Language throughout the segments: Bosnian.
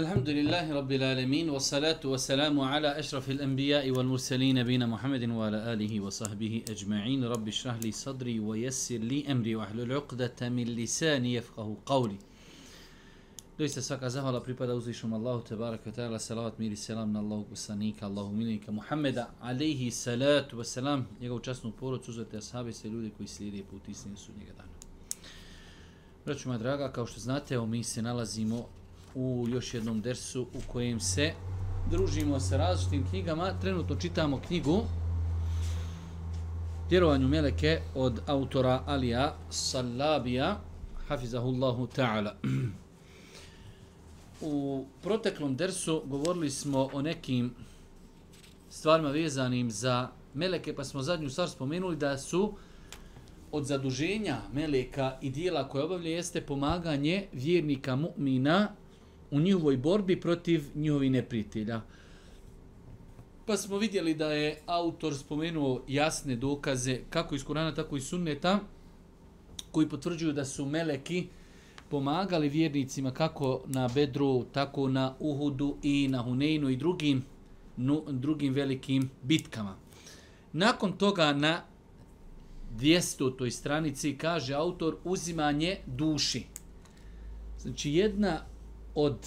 الحمد لله رب العالمين والصلاة والسلام على أشرف الأنبياء والمرسلين نبينا محمد وعلى آله وصحبه أجمعين رب اشرح لي صدري ويسر لي أمري وأهل العقدة من لساني يفقه قولي Doista svaka zahvala pripada uzvišom Allahu tebarak wa ta'ala, salavat miri selam na Allahog usanika, Allahog milenika Muhammeda, alaihi salatu wa salam, njegovu časnu porod, suzvete ashabi se ljudi koji slijede put istinu su njega dana. Braću moja draga, kao što znate, evo mi se nalazimo u još jednom dersu u kojem se družimo sa različitim knjigama. Trenutno čitamo knjigu Djerovanju Meleke od autora Alija Salabija Hafizahullahu ta'ala. U proteklom dersu govorili smo o nekim stvarima vezanim za Meleke, pa smo zadnju stvar spomenuli da su od zaduženja Meleka i dijela koje obavlja jeste pomaganje vjernika mu'mina u njihovoj borbi protiv njihovi neprijatelja. Pa smo vidjeli da je autor spomenuo jasne dokaze kako iz Kurana tako i sunneta koji potvrđuju da su meleki pomagali vjernicima kako na Bedru, tako na Uhudu i na Huneinu i drugim, nu, drugim velikim bitkama. Nakon toga na 200. toj stranici kaže autor uzimanje duši. Znači jedna od,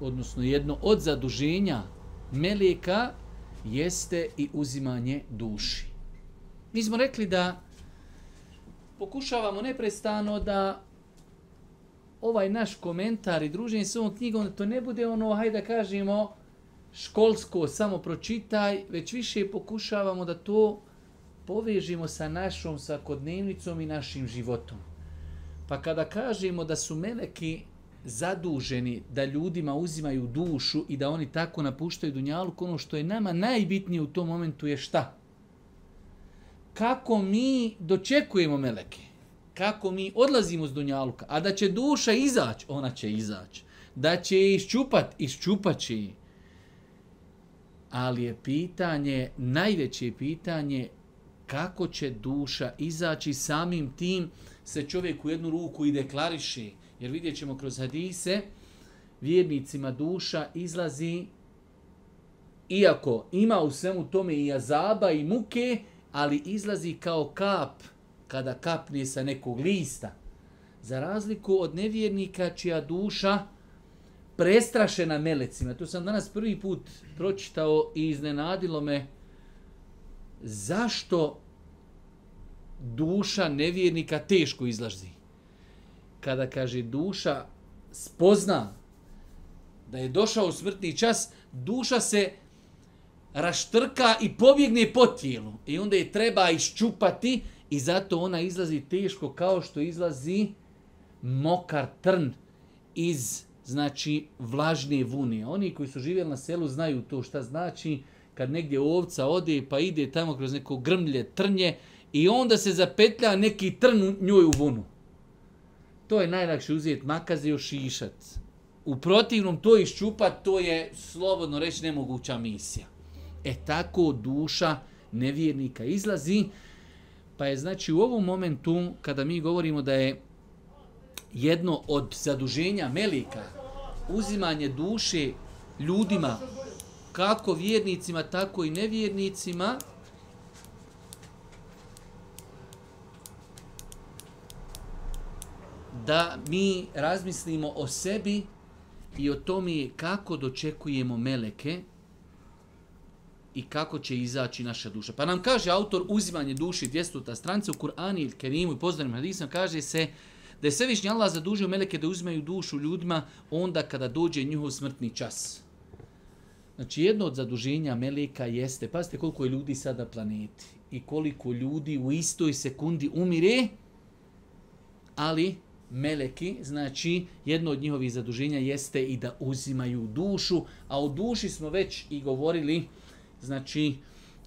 odnosno jedno od zaduženja meleka jeste i uzimanje duši. Mi smo rekli da pokušavamo neprestano da ovaj naš komentar i druženje s ovom knjigom, to ne bude ono, hajde da kažemo, školsko samo pročitaj, već više pokušavamo da to povežimo sa našom svakodnevnicom i našim životom. Pa kada kažemo da su meleki zaduženi da ljudima uzimaju dušu i da oni tako napuštaju dunjaluk, ono što je nama najbitnije u tom momentu je šta? Kako mi dočekujemo meleke? Kako mi odlazimo s dunjaluka? A da će duša izaći, ona će izaći. Da će je iščupat, iščupat će je. Ali je pitanje, najveće pitanje, kako će duša izaći samim tim se čovjek u jednu ruku i deklariši. Jer vidjet ćemo kroz hadise, vjernicima duša izlazi, iako ima u svemu tome i jazaba i muke, ali izlazi kao kap, kada kapne sa nekog lista. Za razliku od nevjernika čija duša prestrašena melecima. To sam danas prvi put pročitao i iznenadilo me zašto duša nevjernika teško izlazi kada kaže duša spozna da je došao smrtni čas, duša se raštrka i pobjegne po tijelu. I onda je treba iščupati i zato ona izlazi teško kao što izlazi mokar trn iz znači vlažne vune. Oni koji su živjeli na selu znaju to šta znači kad negdje ovca ode pa ide tamo kroz neko grmlje, trnje i onda se zapetlja neki trn njoj u vunu to je najlakše uzeti makaz i ošišat. U protivnom to iščupat, to je slobodno reći nemoguća misija. E tako duša nevjernika izlazi, pa je znači u ovom momentu kada mi govorimo da je jedno od zaduženja Melika uzimanje duše ljudima, kako vjernicima, tako i nevjernicima, da mi razmislimo o sebi i o tome kako dočekujemo meleke i kako će izaći naša duša. Pa nam kaže autor uzimanje duši 200 ta strance u Kur'anu i Kerimu i poznanim hadisom kaže se da je Svevišnji Allah zadužio meleke da uzmeju dušu ljudima onda kada dođe njihov smrtni čas. Znači jedno od zaduženja meleka jeste, pazite koliko je ljudi sada planeti i koliko ljudi u istoj sekundi umire, ali meleki, znači jedno od njihovih zaduženja jeste i da uzimaju dušu, a o duši smo već i govorili, znači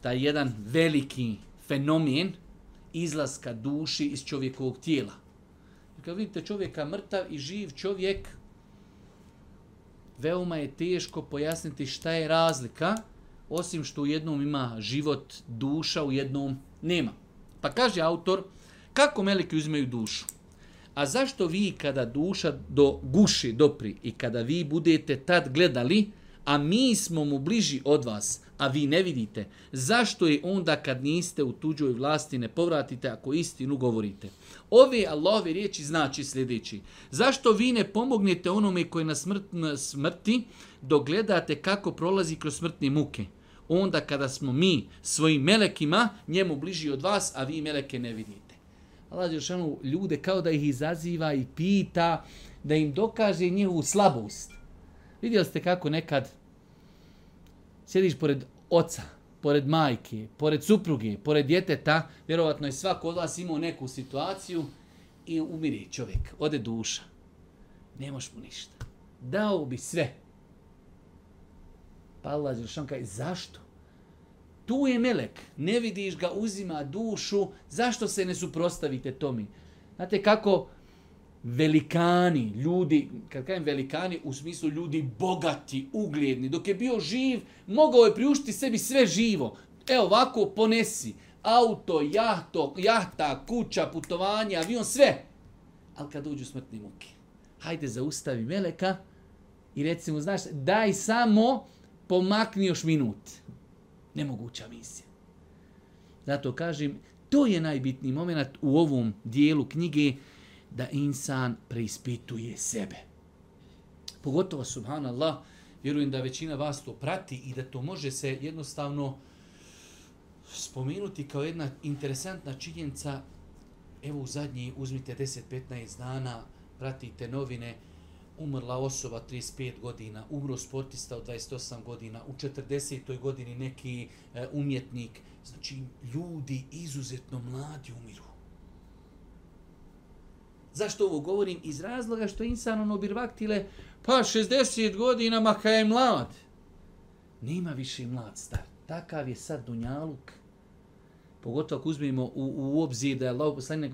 taj jedan veliki fenomen izlaska duši iz čovjekovog tijela. Kad vidite čovjeka mrtav i živ čovjek, veoma je teško pojasniti šta je razlika, osim što u jednom ima život, duša u jednom nema. Pa kaže autor, kako meleki uzimaju dušu? A zašto vi kada duša do guši dopri i kada vi budete tad gledali, a mi smo mu bliži od vas, a vi ne vidite, zašto je onda kad niste u tuđoj vlasti ne povratite ako istinu govorite? Ove Allahove riječi znači sljedeći. Zašto vi ne pomognete onome koji je na, smrt, na smrti dok gledate kako prolazi kroz smrtne muke? Onda kada smo mi svojim melekima njemu bliži od vas, a vi meleke ne vidite. Allah Đelešanu ljude kao da ih izaziva i pita da im dokaže njihovu slabost. Vidjeli ste kako nekad sjediš pored oca, pored majke, pored supruge, pored djeteta, vjerovatno je svako od vas imao neku situaciju i umiri čovjek, ode duša. Ne moš mu ništa. Dao bi sve. Pa Allah Đelešanu kaže, zašto? Tu je melek, ne vidiš ga, uzima dušu, zašto se ne suprostavite tomi? Znate kako velikani, ljudi, kad kajem velikani, u smislu ljudi bogati, ugljedni, dok je bio živ, mogao je priuštiti sebi sve živo. Evo ovako, ponesi, auto, jahto, jahta, kuća, putovanje, avion, sve. Ali kad uđu smrtni muki, hajde zaustavi meleka i recimo, znaš, daj samo, pomakni još minutu nemoguća misija. Zato kažem, to je najbitniji moment u ovom dijelu knjige da insan preispituje sebe. Pogotovo, subhanallah, vjerujem da većina vas to prati i da to može se jednostavno spomenuti kao jedna interesantna činjenica. Evo u zadnji, uzmite 10-15 dana, pratite novine, umrla osoba 35 godina, umro sportista od 28 godina, u 40. godini neki e, umjetnik, znači ljudi izuzetno mladi umiru. Zašto ovo govorim? Iz razloga što insan ono birvaktile, pa 60 godina, maka je mlad. Nema više mlad star. Takav je sad Dunjaluk. Pogotovo ako uzmemo u, u obzir da je Allah poslanik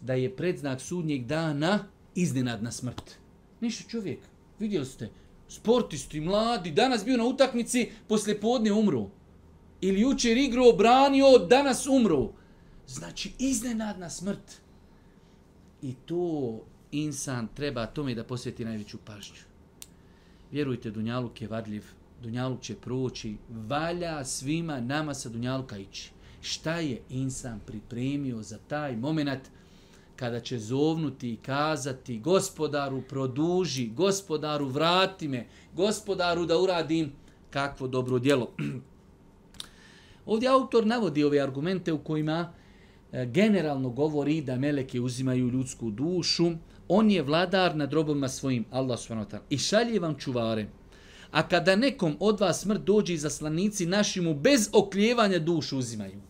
da je predznak sudnjeg dana, iznenadna smrt. Ništa čovjek, vidjeli ste, sportisti, mladi, danas bio na utakmici, poslije podne umru. Ili jučer igrao, branio, danas umru. Znači, iznenadna smrt. I to insan treba tome da posvjeti najveću pažnju. Vjerujte, Dunjaluk je vadljiv. Dunjaluk će proći. Valja svima nama sa Dunjaluka ići. Šta je insan pripremio za taj moment? kada će zovnuti i kazati gospodaru produži, gospodaru vrati me, gospodaru da uradim kakvo dobro djelo. Ovdje autor navodi ove argumente u kojima e, generalno govori da meleke uzimaju ljudsku dušu, on je vladar nad robovima svojim, Allah subhanahu wa ta'ala, i šalje vam čuvare. A kada nekom od vas smrt dođe iza slanici, naši mu bez okljevanja dušu uzimaju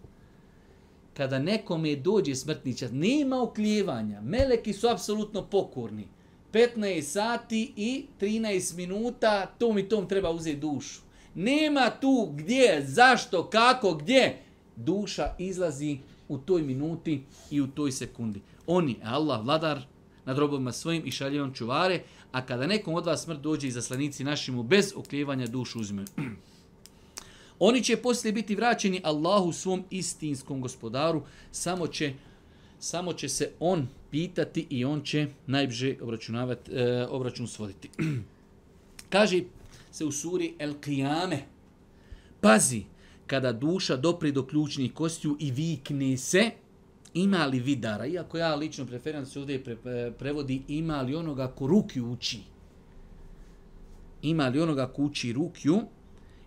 kada nekome dođe smrtni čas, nema okljevanja, meleki su apsolutno pokorni. 15 sati i 13 minuta, tom i tom treba uzeti dušu. Nema tu gdje, zašto, kako, gdje. Duša izlazi u toj minuti i u toj sekundi. Oni, Allah, vladar nad robovima svojim i šaljevom čuvare, a kada nekom od vas smrt dođe i zaslanici našimu bez okljevanja dušu uzme. Oni će poslije biti vraćeni Allahu svom istinskom gospodaru, samo će, samo će se on pitati i on će najbrže obračunavati, e, obračun svoditi. Kaže se u suri El Qiyame, pazi kada duša dopri do ključnih kostiju i vikne se, ima li vidara, iako ja lično preferiram da se ovdje pre, e, prevodi, ima li onoga ko ruki uči, ima li onoga ko uči rukju,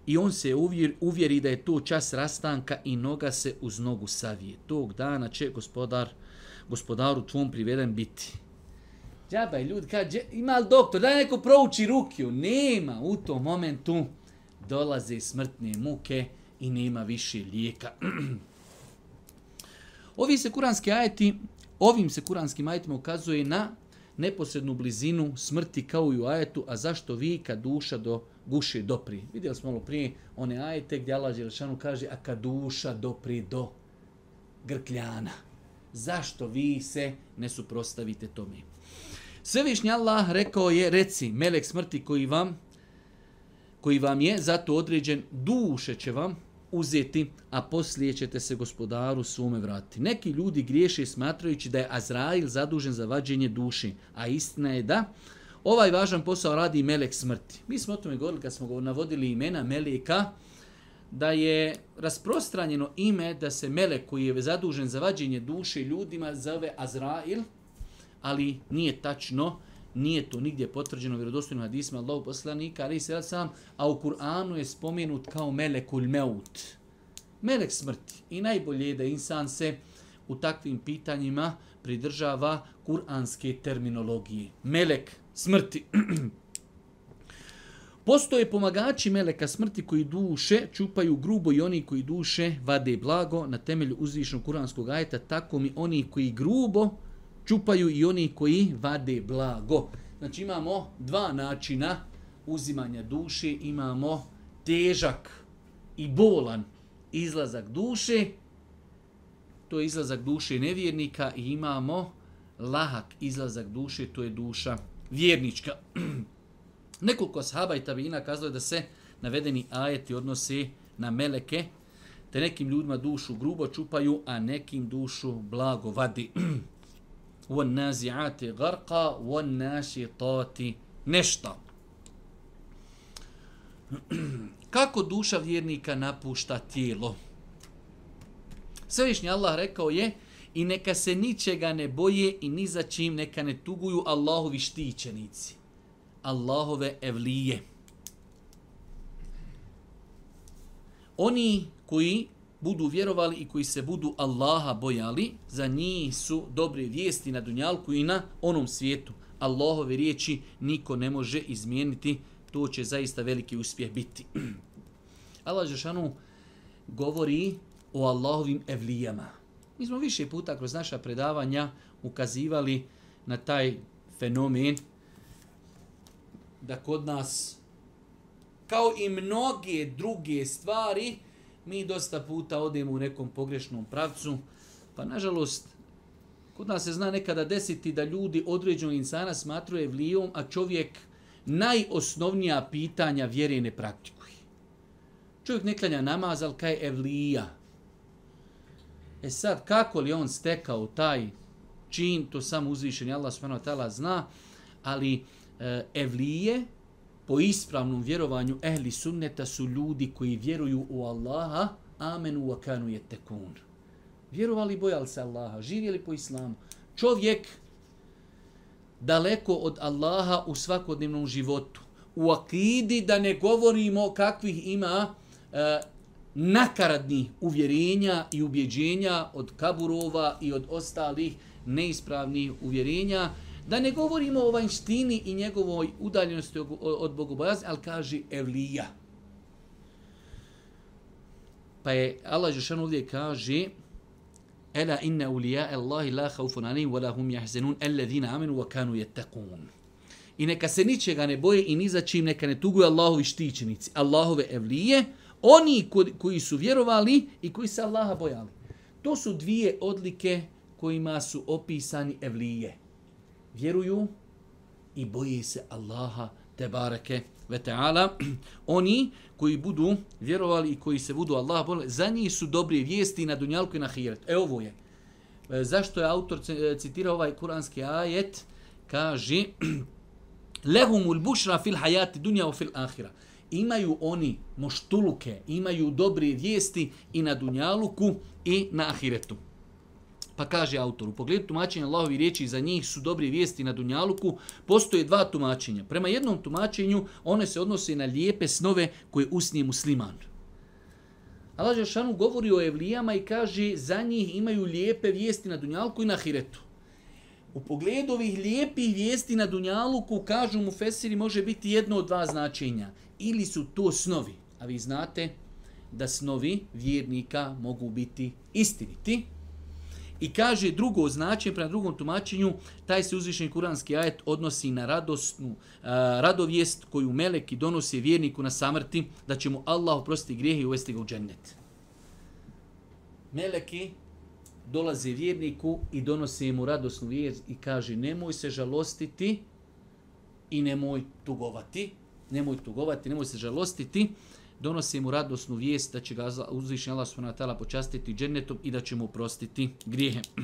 i on se uvjer, uvjeri da je to čas rastanka i noga se uz nogu savije. Tog dana će gospodar, gospodaru tvom priveden biti. Džabaj, ljudi, kad dje, ima li doktor, daj neko prouči rukiju. Nema u tom momentu dolaze smrtne muke i nema više lijeka. Ovi se kuranski ajeti, ovim se kuranskim ajetima ukazuje na neposrednu blizinu smrti kao i u ajetu, a zašto vi kad duša do guše dopri. Vidjeli smo malo prije one ajete gdje Allah Đelešanu kaže a kad duša dopri do grkljana. Zašto vi se ne suprostavite tome? Svevišnji Allah rekao je, reci, melek smrti koji vam, koji vam je zato određen, duše će vam uzeti, a poslije ćete se gospodaru svome vratiti. Neki ljudi griješe smatrajući da je Azrail zadužen za vađenje duši, a istina je da ovaj važan posao radi melek smrti. Mi smo o tome govorili kad smo navodili imena meleka, da je rasprostranjeno ime da se melek koji je zadužen za vađenje duše ljudima zove Azrail, ali nije tačno, nije to nigdje potvrđeno vjerodostojnim hadisima Allahu poslanika, ali se sam, a u Kur'anu je spomenut kao melekul meut. Melek smrti. I najbolje je da insan se u takvim pitanjima pridržava kuranske terminologije. Melek smrti. Postoje pomagači meleka smrti koji duše čupaju grubo i oni koji duše vade blago na temelju uzvišnog kuranskog ajeta, tako mi oni koji grubo čupaju i oni koji vade blago. Znači imamo dva načina uzimanja duše, imamo težak i bolan izlazak duše, to je izlazak duše nevjernika i imamo lahak izlazak duše, to je duša vjernička. Nekoliko sahaba i tabina kazalo je da se navedeni ajeti odnose na meleke, te nekim ljudima dušu grubo čupaju, a nekim dušu blago vadi. Uon nazijate garka, uon naši toti nešto. Kako duša vjernika napušta tijelo? Svevišnji Allah rekao je, i neka se ničega ne boje i ni za čim neka ne tuguju Allahovi štićenici. Allahove evlije. Oni koji budu vjerovali i koji se budu Allaha bojali, za njih su dobre vijesti na Dunjalku i na onom svijetu. Allahove riječi niko ne može izmijeniti, to će zaista veliki uspjeh biti. Allah Žešanu govori o Allahovim evlijama. Mi smo više puta kroz naša predavanja ukazivali na taj fenomen da kod nas, kao i mnoge druge stvari, mi dosta puta odemo u nekom pogrešnom pravcu, pa nažalost, kod nas se zna nekada desiti da ljudi određenog insana smatruje vlijom, a čovjek najosnovnija pitanja vjere ne praktikuje. Čovjek ne klanja namaz, ali kaj je vlija – E sad, kako li on stekao taj čin, to samo uzvišen je Allah subhanahu wa ta'ala zna, ali e, evlije, po ispravnom vjerovanju ehli sunneta su ljudi koji vjeruju u Allaha, amenu wa kanu je tekun. Vjerovali i bojali se Allaha, živjeli po islamu. Čovjek daleko od Allaha u svakodnevnom životu. U akidi da ne govorimo kakvih ima e, nakaradnih uvjerenja i ubjeđenja od kaburova i od ostalih neispravnih uvjerenja. Da ne govorimo o vanštini i njegovoj udaljenosti od bogobojazni, ali kaže Evlija. Pa je Allah Žešan ovdje kaže Ela inna ulija Allahi la haufun alim wa lahum jahzenun alledhina amenu wa kanu jetakun. I neka se ničega ne boje i ni za čim neka ne tuguje Allahovi štićenici, Allahove evlije, Oni koji su vjerovali i koji se Allaha bojali. To su dvije odlike kojima su opisani evlije. Vjeruju i boje se Allaha te bareke ve ta'ala. Oni koji budu vjerovali i koji se budu Allaha bojali, za njih su dobrije vijesti na dunjalku i na hiret. E ovo je. E, zašto je autor citirao ovaj kuranski ajet? Kaže, lehumul bušra fil hajati dunja u fil ahira. Kaže, imaju oni moštuluke, imaju dobrije vijesti i na Dunjaluku i na Ahiretu. Pa kaže autor, u pogledu tumačenja Allahovi riječi za njih su dobrije vijesti na Dunjaluku, postoje dva tumačenja. Prema jednom tumačenju one se odnose na lijepe snove koje usnije musliman. Allah Žešanu govori o evlijama i kaže za njih imaju lijepe vijesti na Dunjalku i na Ahiretu. U pogledu ovih lijepih vijesti na Dunjaluku, kažu mu Fesiri, može biti jedno od dva značenja. Ili su to snovi, a vi znate da snovi vjernika mogu biti istiniti. I kaže drugo značenje, prema drugom tumačenju, taj se uzvišeni kuranski ajet odnosi na radosnu, uh, radovijest koju Meleki donosi vjerniku na samrti, da će mu Allah oprostiti grijehe i uvesti ga u džennet. Meleki dolazi vjerniku i donosi mu radosnu vijest i kaže nemoj se žalostiti i nemoj tugovati, nemoj tugovati, nemoj se žalostiti, donosi mu radosnu vijest da će ga uzvišnja Allah s.w.t. počastiti džennetom i da će mu prostiti grijehe.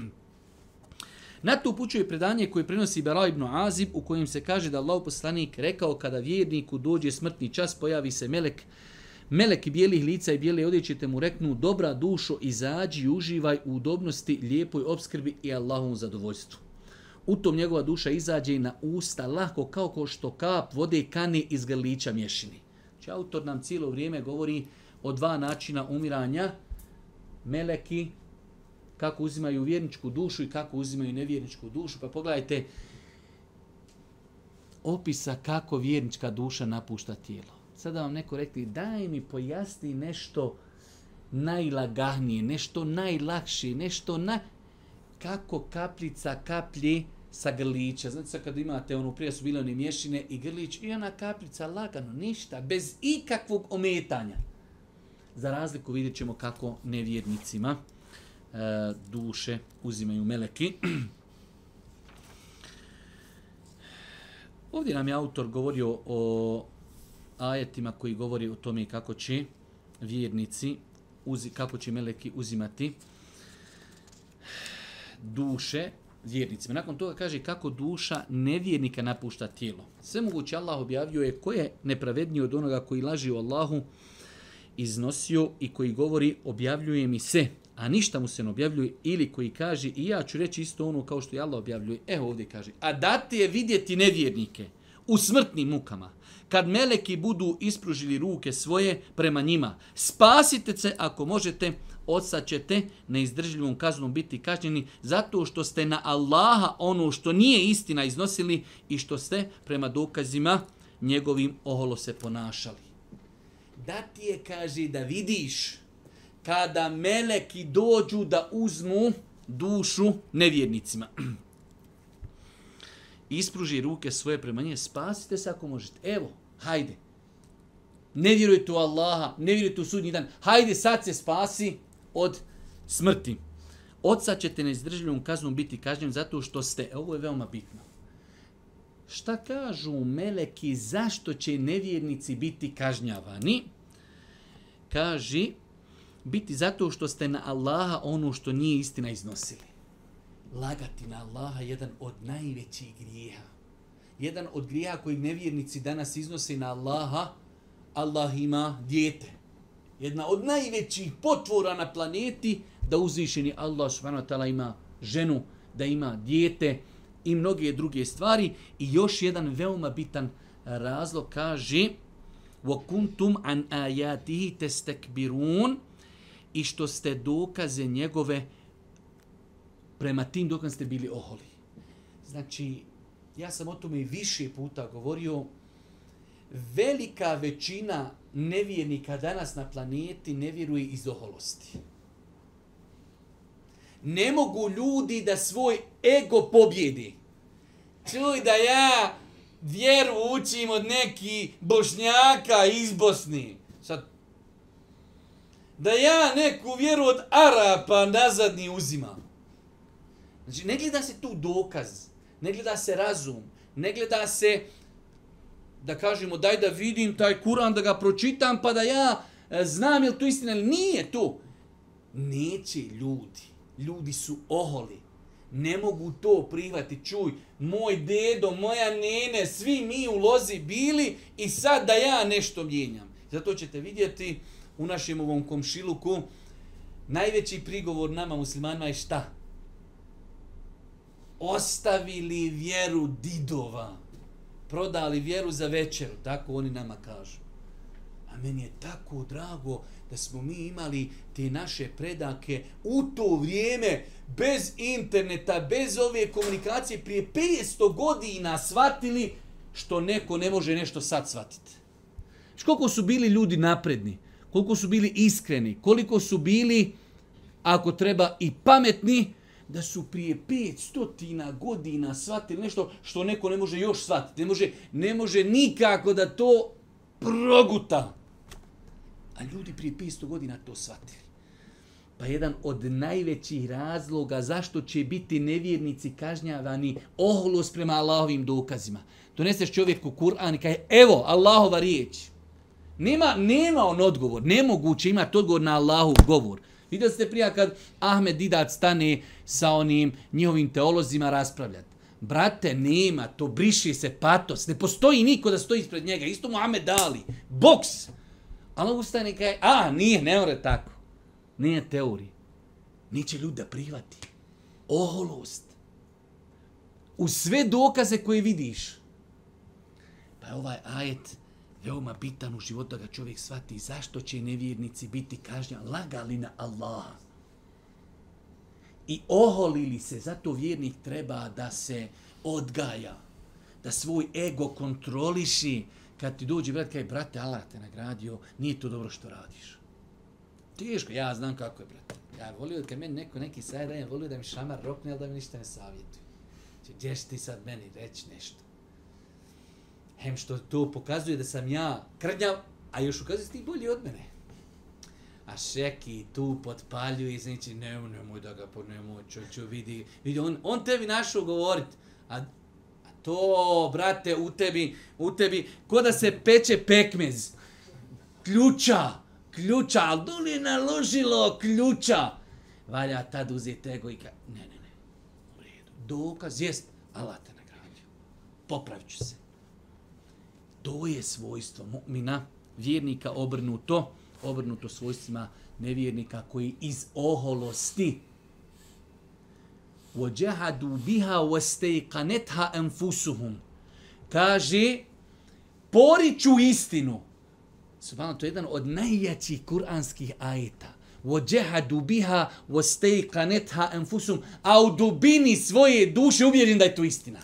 Na to upućuje predanje koje prenosi Bela ibn Azib u kojem se kaže da Allah poslanik rekao kada vjerniku dođe smrtni čas pojavi se melek Meleki bijelih lica i bijele odjeće te mu reknu, dobra dušo, izađi i uživaj u udobnosti, lijepoj obskrbi i Allahovom zadovoljstvu. U tom njegova duša izađe na usta lako kao ko što kap vode kane iz grlića mješini. Či znači, autor nam cijelo vrijeme govori o dva načina umiranja. Meleki, kako uzimaju vjerničku dušu i kako uzimaju nevjerničku dušu. Pa pogledajte opisa kako vjernička duša napušta tijelo sada vam neko rekli, daj mi pojasni nešto najlagahnije, nešto najlakše, nešto na... kako kapljica kaplje sa grlića. Znate sad kad imate ono, prije su bile one mješine i grlić i ona kapljica lagano, ništa, bez ikakvog ometanja. Za razliku vidjet ćemo kako nevjernicima e, duše uzimaju meleki. Ovdje nam je autor govorio o ajetima koji govori o tome kako će vjernici, uzi, kako će meleki uzimati duše vjernicima. Nakon toga kaže kako duša nevjernika napušta tijelo. Sve moguće Allah objavio je ko je nepravedniji od onoga koji laži u Allahu, iznosio i koji govori objavljuje mi se, a ništa mu se ne objavljuje, ili koji kaže i ja ću reći isto ono kao što je Allah objavljuje. Evo ovdje kaže, a dati je vidjeti nevjernike. Evo u smrtnim mukama, kad meleki budu ispružili ruke svoje prema njima, spasite se ako možete, odsad ćete neizdržljivom kaznom biti kažnjeni zato što ste na Allaha ono što nije istina iznosili i što ste prema dokazima njegovim oholo se ponašali. Da ti je, kaže, da vidiš kada meleki dođu da uzmu dušu nevjernicima. ispruži ruke svoje prema nje, spasite se ako možete. Evo, hajde. Ne vjerujte u Allaha, ne vjerujte u sudnji dan. Hajde, sad se spasi od smrti. Od sad ćete neizdržljivom kaznom biti kažnjen zato što ste, ovo je veoma bitno. Šta kažu meleki, zašto će nevjernici biti kažnjavani? Kaži, biti zato što ste na Allaha ono što nije istina iznosili lagati na Allaha jedan od najvećih grijeha. Jedan od grijeha koji nevjernici danas iznose na Allaha, Allah ima djete. Jedna od najvećih potvora na planeti da uzvišeni Allah subhanahu wa ta'ala ima ženu, da ima djete i mnoge druge stvari. I još jedan veoma bitan razlog kaže وَكُنْتُمْ عَنْ آيَاتِهِ تَسْتَكْبِرُونَ I što ste dokaze njegove prema tim dok ste bili oholi. Znači, ja sam o tome i više puta govorio, velika većina nevjernika danas na planeti ne vjeruje iz oholosti. Ne mogu ljudi da svoj ego pobjedi. Čuj da ja vjeru učim od neki bošnjaka iz Bosni. Sad, da ja neku vjeru od Arapa nazad ni uzimam. Znači, ne gleda se tu dokaz, ne gleda se razum, ne gleda se, da kažemo, daj da vidim taj Kur'an, da ga pročitam, pa da ja e, znam je li to istina ili nije to. Neće ljudi, ljudi su oholi, ne mogu to privati, čuj, moj dedo, moja nene, svi mi u lozi bili i sad da ja nešto mijenjam. Zato ćete vidjeti u našem ovom komšiluku, najveći prigovor nama muslimanima je šta? Šta? ostavili vjeru didova, prodali vjeru za večeru, tako oni nama kažu. A meni je tako drago da smo mi imali te naše predake u to vrijeme bez interneta, bez ove komunikacije prije 500 godina shvatili što neko ne može nešto sad shvatiti. Znači koliko su bili ljudi napredni, koliko su bili iskreni, koliko su bili, ako treba, i pametni, da su prije 500 godina shvatili nešto što neko ne može još shvatiti. Ne može, ne može nikako da to proguta. A ljudi prije 500 godina to shvatili. Pa jedan od najvećih razloga zašto će biti nevjernici kažnjavani oholos prema Allahovim dokazima. Doneseš čovjeku Kur'an i kaže, evo, Allahova riječ. Nema, nema on odgovor, nemoguće imati odgovor na Allahov govor. govor. Vidio ste prija kad Ahmed Didat stane sa onim njihovim teolozima raspravljati. Brate, nema, to briši se patos. Ne postoji niko da stoji ispred njega. Isto mu Ahmed Ali. Boks! Ali ustane i kaže, a, nije, ne more tako. Nije teorije. Niće ljudi da privati. Oholost. U sve dokaze koje vidiš. Pa je ovaj ajet veoma bitan u životu da ga čovjek shvati zašto će nevjernici biti kažnjan lagali na Allaha. I oholili se, zato vjernik treba da se odgaja, da svoj ego kontroliši. Kad ti dođe, brat, kaj, brate, Allah te nagradio, nije to dobro što radiš. Teško, ja znam kako je, brate. Ja volio da kad meni neko neki sajedan, volio da mi šamar rokne, ali da mi ništa ne savjetuje. Gdje ti sad meni reći nešto? Hem što to pokazuje da sam ja krnjav, a još ukazuje ti bolji od mene. A šeki tu potpalju i znači, ne, nemoj da ga ponemoj, ću, ću vidi, vidi, on, on tebi našao govorit. A, a to, brate, u tebi, u tebi, ko da se peče pekmez, ključa, ključa, ali tu li naložilo ključa? Valja tad uzeti ego i ka... ne, ne, ne, u redu, dokaz jest, alate nagradio, popravit ću se. To je svojstvo mu'mina, vjernika obrnuto, obrnuto svojstvima nevjernika koji iz oholosti وَجَهَدُوا بِهَا وَسْتَيْقَنَتْهَا أَنْفُسُهُمْ Kaže, poriču istinu. Subhano, to je jedan od najjačih kuranskih ajeta. وَجَهَدُوا بِهَا وَسْتَيْقَنَتْهَا أَنْفُسُهُمْ A u dubini svoje duše uvjerim da je to istina.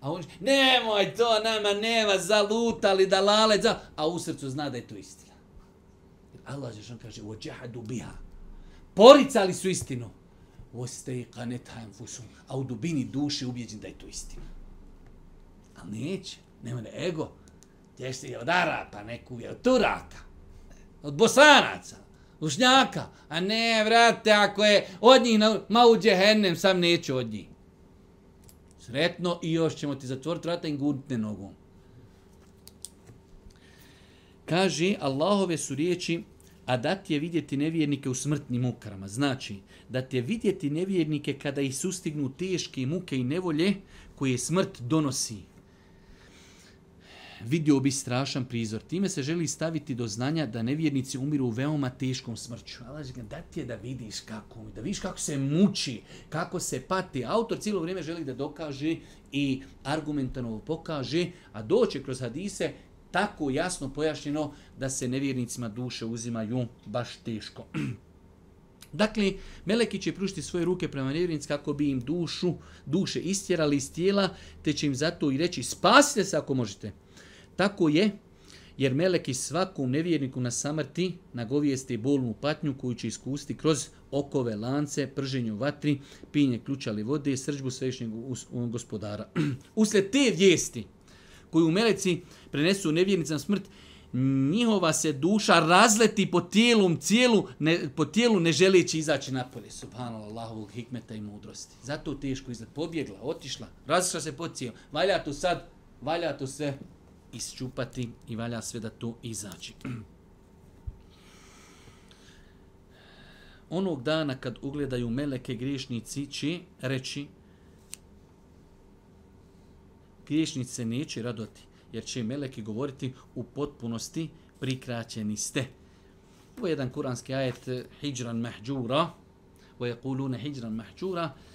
A on nemoj to, nama nema, zalutali, da lale, za... A u srcu zna da je to istina. Allah Žešan kaže, o džahadu biha. Poricali su istinu. O stej kaneta enfusum. A u dubini duše ubjeđen da je to istina. Ali neće, nema da ego. Gdješ se je od Arapa, neku je od Turaka. Od Bosanaca. Lušnjaka. A ne, vrate, ako je od njih, ma u džehennem, sam neću od njih sretno i još ćemo ti zatvoriti vrata i gurnite nogom. Kaže, Allahove su riječi, a da ti je vidjeti nevjernike u smrtnim mukarama. Znači, da ti je vidjeti nevjernike kada ih sustignu teške muke i nevolje koje smrt donosi vidio bi strašan prizor. Time se želi staviti do znanja da nevjernici umiru u veoma teškom smrću. Allah će da ti je da vidiš kako, da vidiš kako se muči, kako se pati. Autor cijelo vrijeme želi da dokaže i argumentano pokaže, a doće kroz hadise tako jasno pojašnjeno da se nevjernicima duše uzimaju baš teško. Dakle, Meleki će pružiti svoje ruke prema nevjernic kako bi im dušu, duše istjerali iz tijela, te će im zato i reći spasite se ako možete tako je, jer meleki svakom nevjerniku na samrti nagovijeste bolnu patnju koju će iskusti kroz okove, lance, prženju vatri, pinje ključali vode, srđbu svešnjeg gospodara. Usled te vijesti koju u meleci prenesu nevjernicam smrt, njihova se duša razleti po tijelu, cijelu, ne, po tijelu ne želeći izaći napolje, subhanallahovog hikmeta i mudrosti. Zato teško izgled, pobjegla, otišla, razišla se po cijelu, valja tu sad, valja tu se, isčupati i valja sve da to izađe. Onog dana kad ugledaju meleke griješnici će reći griješnice neće radoti jer će meleki govoriti u potpunosti prikraćeni ste. Ovo je jedan kuranski ajet Hijran Mahđura Vajakulune Hijran Mahđura Hijran Mahđura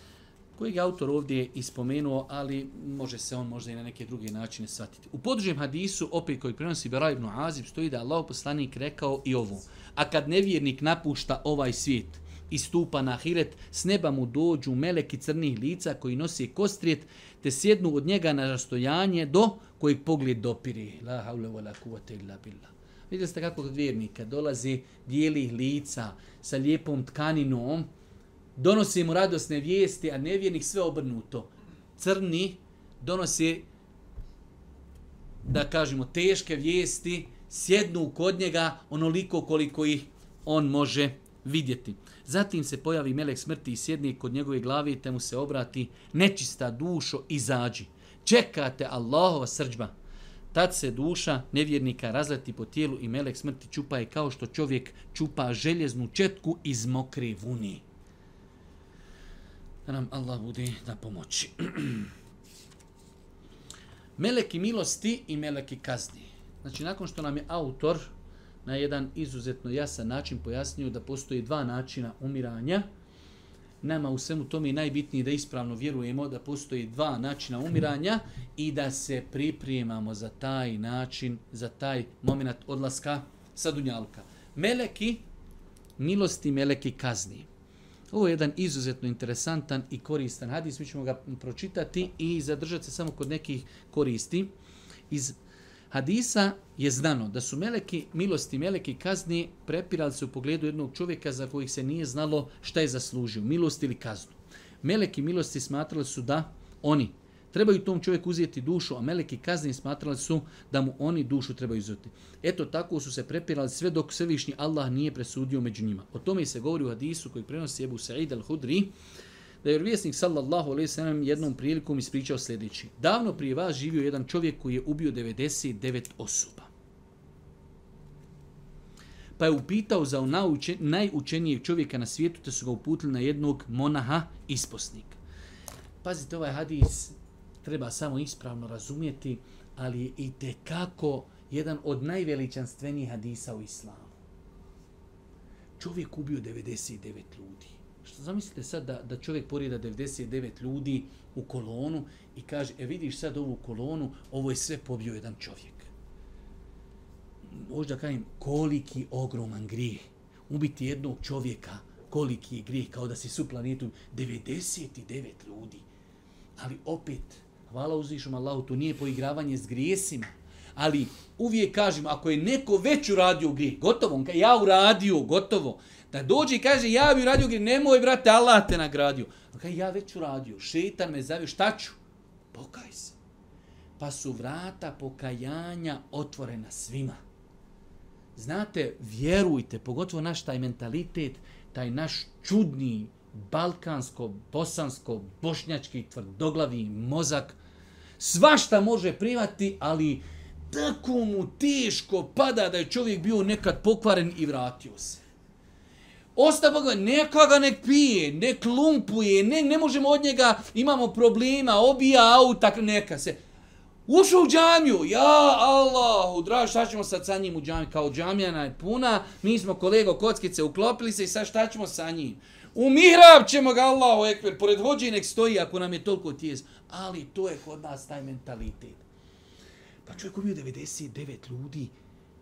kojeg je autor ovdje ispomenuo, ali može se on možda i na neke druge načine shvatiti. U podružem hadisu, opet koji prenosi Beraj ibn Azib, stoji da je Allah poslanik rekao i ovo. A kad nevjernik napušta ovaj svijet i stupa na hiret, s neba mu dođu meleki crnih lica koji nosi kostrijet, te sjednu od njega na rastojanje do kojeg pogled dopiri. La haule wa la illa billah. Vidjeli ste kako kod vjernika dolazi bijelih lica sa lijepom tkaninom, donosi mu radosne vijesti, a nevjernik sve obrnuto. Crni donosi, da kažemo, teške vijesti, sjednu kod njega onoliko koliko ih on može vidjeti. Zatim se pojavi melek smrti i sjedni kod njegove glave i te mu se obrati nečista dušo, izađi. Čekate Allahova srđba. Tad se duša nevjernika razleti po tijelu i melek smrti čupa je kao što čovjek čupa željeznu četku iz mokre vunije da nam Allah bude na pomoći. meleki milosti i meleki kazni. Znači, nakon što nam je autor na jedan izuzetno jasan način pojasnio da postoji dva načina umiranja, nama u svemu tome je najbitnije da ispravno vjerujemo da postoji dva načina umiranja i da se pripremamo za taj način, za taj moment odlaska sa Dunjalka. Meleki, milosti, meleki kazni. Meleki, Ovo je jedan izuzetno interesantan i koristan hadis. Mi ćemo ga pročitati i zadržati se samo kod nekih koristi. Iz hadisa je znano da su meleki, milosti meleki kazni prepirali se u pogledu jednog čovjeka za kojih se nije znalo šta je zaslužio, milost ili kaznu. Meleki milosti smatrali su da oni trebaju tom čovjeku uzeti dušu, a meleki kazni smatrali su da mu oni dušu trebaju uzeti. Eto tako su se prepirali sve dok svevišnji Allah nije presudio među njima. O tome se govori u hadisu koji prenosi Ebu Sa'id al-Hudri, da je vjesnik sallallahu alaihi sallam jednom prilikom ispričao sljedeći. Davno prije vas živio jedan čovjek koji je ubio 99 osoba. Pa je upitao za nauče, najučenijeg čovjeka na svijetu, te su ga uputili na jednog monaha isposnika. Pazite ovaj hadis, treba samo ispravno razumjeti, ali je i tekako jedan od najveličanstvenijih hadisa u islamu. Čovjek ubio 99 ljudi. Što zamislite sad da, da čovjek porijeda 99 ljudi u kolonu i kaže, e vidiš sad ovu kolonu, ovo je sve pobio jedan čovjek. Možda kajem, koliki ogroman grijeh ubiti jednog čovjeka, koliki je grijeh, kao da si su planetu 99 ljudi. Ali opet, hvala uzvišom Allahu, to nije poigravanje s grijesima. Ali uvijek kažemo, ako je neko već uradio grije, gotovo, on kaže, ja uradio, gotovo. Da dođe i kaže, ja bi uradio grije, nemoj, brate, Allah te nagradio. On kaže, ja već uradio, šetan me zavio, šta ću? Pokaj se. Pa su vrata pokajanja otvorena svima. Znate, vjerujte, pogotovo naš taj mentalitet, taj naš čudni balkansko, bosansko, bošnjački, tvrdoglavi mozak, svašta može primati, ali tako mu teško pada da je čovjek bio nekad pokvaren i vratio se. Osta Boga, neka ga nek pije, nek lumpuje, ne, ne možemo od njega, imamo problema, obija auta, neka se. Ušao u džamiju, ja Allahu, draž, šta ćemo sad sa njim u džamiju? Kao džamijana je puna, mi smo kolego kockice uklopili se i sad šta ćemo sa njim? U mihrab ćemo ga Allahu ekber, pored vođe nek stoji ako nam je toliko tijez ali to je kod nas taj mentalitet. Pa čovjek ubio 99 ljudi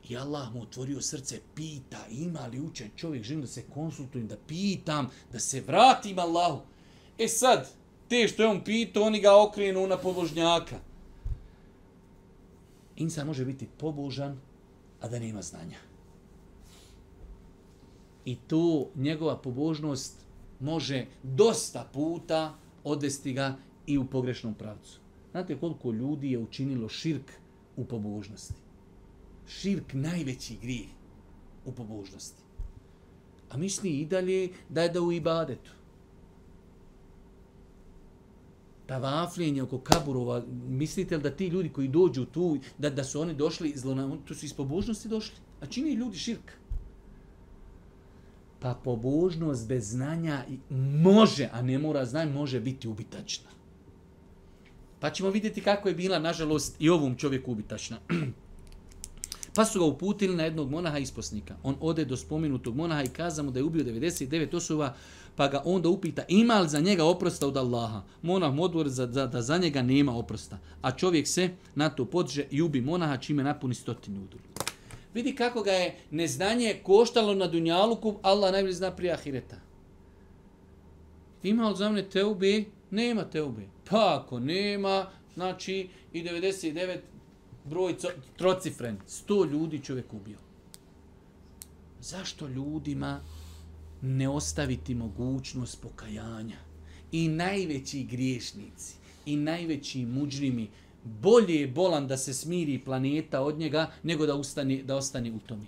i Allah mu otvorio srce, pita ima li učen čovjek, želim da se konsultujem, da pitam, da se vratim Allahu. E sad, te što je on pitao, oni ga okrenu na podložnjaka. Insan može biti pobožan, a da nema znanja. I to njegova pobožnost može dosta puta odvesti ga i u pogrešnom pravcu. Znate koliko ljudi je učinilo širk u pobožnosti? Širk najveći grijeh u pobožnosti. A misli i dalje da je da u ibadetu. Ta vafljenja oko kaburova, mislite li da ti ljudi koji dođu tu, da, da su oni došli, zlona, tu su iz pobožnosti došli? A čini ljudi širk? Pa pobožnost bez znanja može, a ne mora znanje, može biti ubitačna. Pa ćemo vidjeti kako je bila, nažalost, i ovom čovjeku ubitačna. pa su ga uputili na jednog monaha isposnika. On ode do spomenutog monaha i kaza mu da je ubio 99 osoba, pa ga onda upita ima li za njega oprosta od Allaha. Monah mu za, da, da za njega nema oprosta. A čovjek se na to podže i ubi monaha čime napuni stotinu udru. Vidi kako ga je neznanje koštalo na dunjaluku, Allah najbolje zna prije ahireta. Ima li za mene te ubi? nema teube. Pa ako nema, znači i 99 broj trocifren, 100 ljudi čovjek ubio. Zašto ljudima ne ostaviti mogućnost pokajanja? I najveći griješnici, i najveći muđrimi, bolje je bolan da se smiri planeta od njega, nego da, ustani, da ostani u tomi.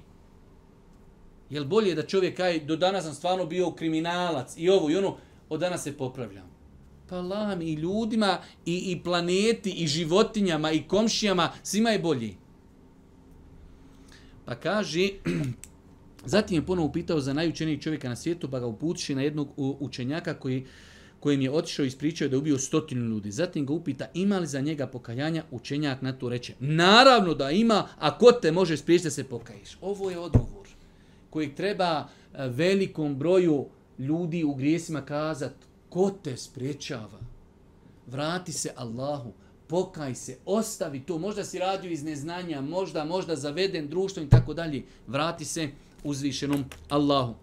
Jel bolje da čovjek kaj, do danas sam stvarno bio kriminalac i ovo i ono, od danas se popravljamo. Pa lam i ljudima, i, i planeti, i životinjama, i komšijama, svima je bolji. Pa kaže, zatim je ponovo upitao za najučenijeg čovjeka na svijetu, pa ga uputiši na jednog učenjaka koji, kojim je otišao i ispričao da je ubio stotinu ljudi. Zatim ga upita ima li za njega pokajanja učenjak na to reče. Naravno da ima, a ko te može spriječiti da se pokajiš? Ovo je odgovor koji treba eh, velikom broju ljudi u grijesima kazati ko te spriječava? Vrati se Allahu, pokaj se, ostavi to, možda si radio iz neznanja, možda, možda zaveden društvo i tako dalje, vrati se uzvišenom Allahu.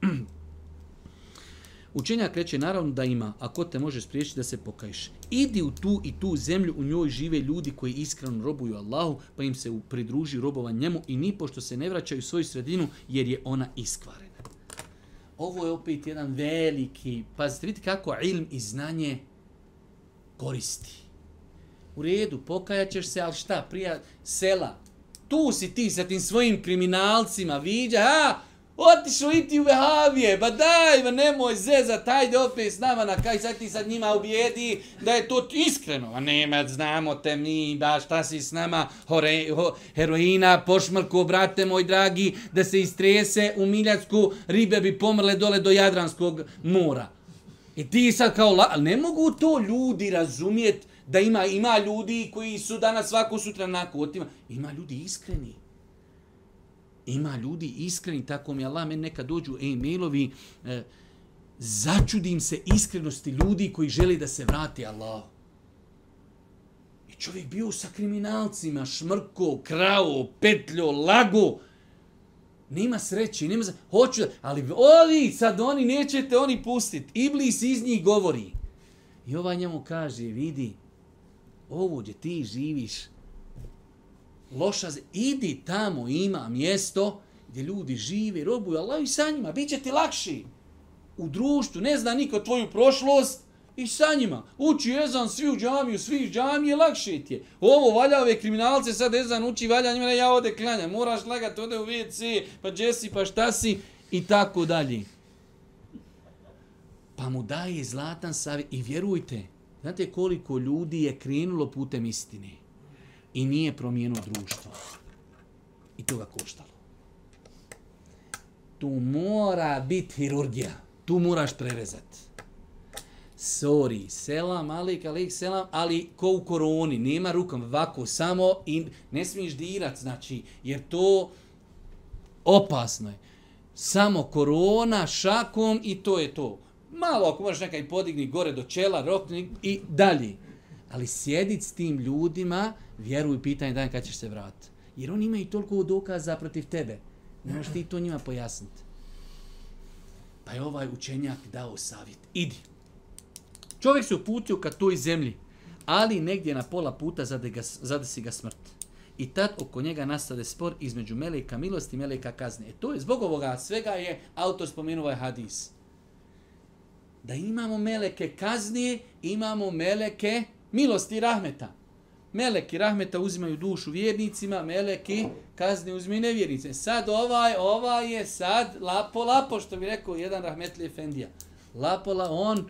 Učenja kreće naravno da ima, a ko te može spriječiti da se pokajiš? Idi u tu i tu zemlju, u njoj žive ljudi koji iskreno robuju Allahu, pa im se pridruži robovan njemu i ni pošto se ne vraćaju u svoju sredinu, jer je ona iskvarena ovo je opet jedan veliki, pazite, vidite kako ilm i znanje koristi. U redu, pokajaćeš se, ali šta, prija sela, tu si ti sa tim svojim kriminalcima, viđa, ha, Otišao i ti u Vehavije, ba daj, ba nemoj zeza, tajde opet s nama na kaj, sad ti sad njima objedi da je to iskreno. A ne, ma znamo te mi, ba šta si s nama, Hore, ho, heroina, pošmrku, brate moj dragi, da se istrese u Miljacku, ribe bi pomrle dole do Jadranskog mora. I ti sad kao, la, ne mogu to ljudi razumijet da ima, ima ljudi koji su danas svako sutra nakotima, ima ljudi iskreni. Ima ljudi iskreni, tako mi Allah, meni neka dođu e-mailovi, e, začudim se iskrenosti ljudi koji žele da se vrati Allah. I čovjek bio sa kriminalcima, šmrko, krao, petljo, lago. Nema sreće, nema za... Hoću da... Ali ovi, sad oni nećete oni pustiti. Iblis iz njih govori. I ovaj njemu kaže, vidi, ovo gdje ti živiš, loša idi tamo, ima mjesto gdje ljudi žive, robuju Allah i sa njima, bit će ti lakši. U društvu, ne zna niko tvoju prošlost, i sa njima. Uči ezan svi u džamiju, svi u džamiju, lakše ti je. Ovo valja ove kriminalce, sad ezan uči, valja njima, ne, ja ode klanjam, moraš lagati, ode u WC, pa Jesse, pa šta si, i tako dalje. Pa mu daje zlatan savjet, i vjerujte, znate koliko ljudi je krenulo putem istine i nije promijenuo društvo. I to ga koštalo. Tu mora biti hirurgija. Tu moraš prerezat. Sorry, selam, ali kalik, selam, ali ko u koroni, nema rukom, ovako, samo, i ne smiješ dirat, znači, jer to opasno je. Samo korona, šakom i to je to. Malo, ako možeš nekaj podigni gore do čela, rokni i dalje. Ali sjedit s tim ljudima, vjeruj, pitanje dan kad ćeš se vratiti. Jer oni imaju toliko dokaza protiv tebe. Ne možeš ti to njima pojasniti. Pa je ovaj učenjak dao savjet. Idi. Čovjek se uputio ka toj zemlji, ali negdje na pola puta zade, ga, zade si ga smrt. I tad oko njega nastade spor između meleka milosti i meleka kazne. E to je zbog ovoga svega je autor spomenuo ovaj hadis. Da imamo meleke kazne, imamo meleke kazne milosti i rahmeta. Meleki rahmeta uzimaju dušu vjernicima, meleki kazne uzmeju nevjernice. Sad ovaj, ovaj je sad lapo, lapo, što bi rekao jedan rahmetli efendija. Lapola, on,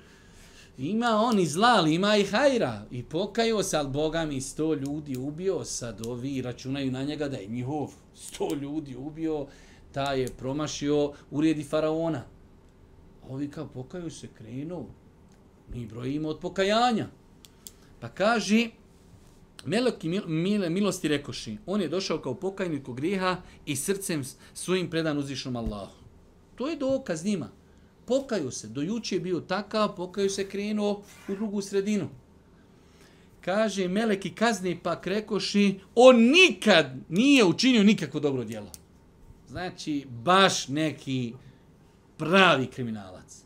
ima on i zla, ali ima i hajra. I pokajao se, ali Boga mi sto ljudi ubio, sad ovi računaju na njega da je njihov sto ljudi ubio, ta je promašio urijedi faraona. Ovi kao pokaju se, krenu, mi brojimo od pokajanja. Pa kaže, Meleki mil, milosti rekoši, on je došao kao pokajnik u griha i srcem svojim predan uzvišnom Allahu. To je dokaz njima. Pokaju se, dojuče je bio takav, pokaju se krenuo u drugu sredinu. Kaže, Meleki kazni pa krekoši, on nikad nije učinio nikakvo dobro djelo. Znači, baš neki pravi kriminalac.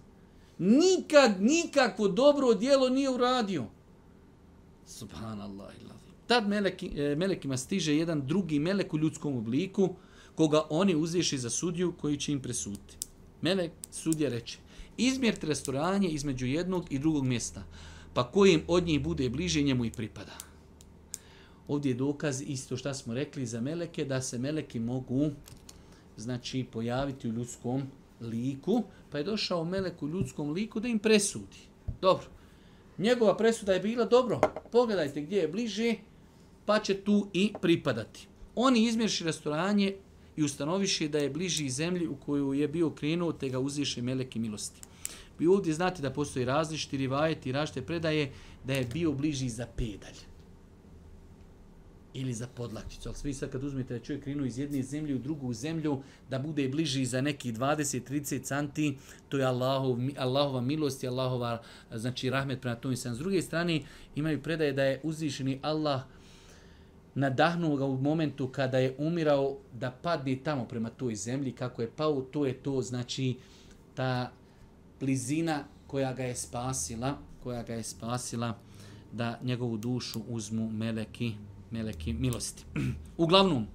Nikad, nikakvo dobro djelo nije uradio. Subhanallah ilazim. Tad meleki, e, melekima stiže jedan drugi melek u ljudskom obliku, koga oni uzviši za sudiju koji će im presuti. Melek, sudija reče, izmjerte restoranje između jednog i drugog mjesta, pa kojim od njih bude bliže njemu i pripada. Ovdje je dokaz isto što smo rekli za meleke, da se meleki mogu znači, pojaviti u ljudskom liku, pa je došao melek u ljudskom liku da im presudi. Dobro, njegova presuda je bila dobro, pogledajte gdje je bliže, pa će tu i pripadati. Oni izmjerši rastoranje i ustanoviše da je bliži zemlji u koju je bio krenuo, te ga uzviše meleke milosti. Vi ovdje znate da postoji različiti rivajeti i rašte predaje da je bio bliži za pedalj ili za podlakticu. Ali svi sad kad uzmete da čovjek krenu iz jedne zemlje u drugu zemlju, da bude bliži za neki 20-30 santi, to je Allahov, Allahova milost i Allahova znači, rahmet prema tom islam. S druge strane, imaju predaje da je uzvišeni Allah nadahnuo ga u momentu kada je umirao da padne tamo prema toj zemlji, kako je pao, to je to, znači, ta blizina koja ga je spasila, koja ga je spasila da njegovu dušu uzmu meleki meleki milosti. Uglavnom,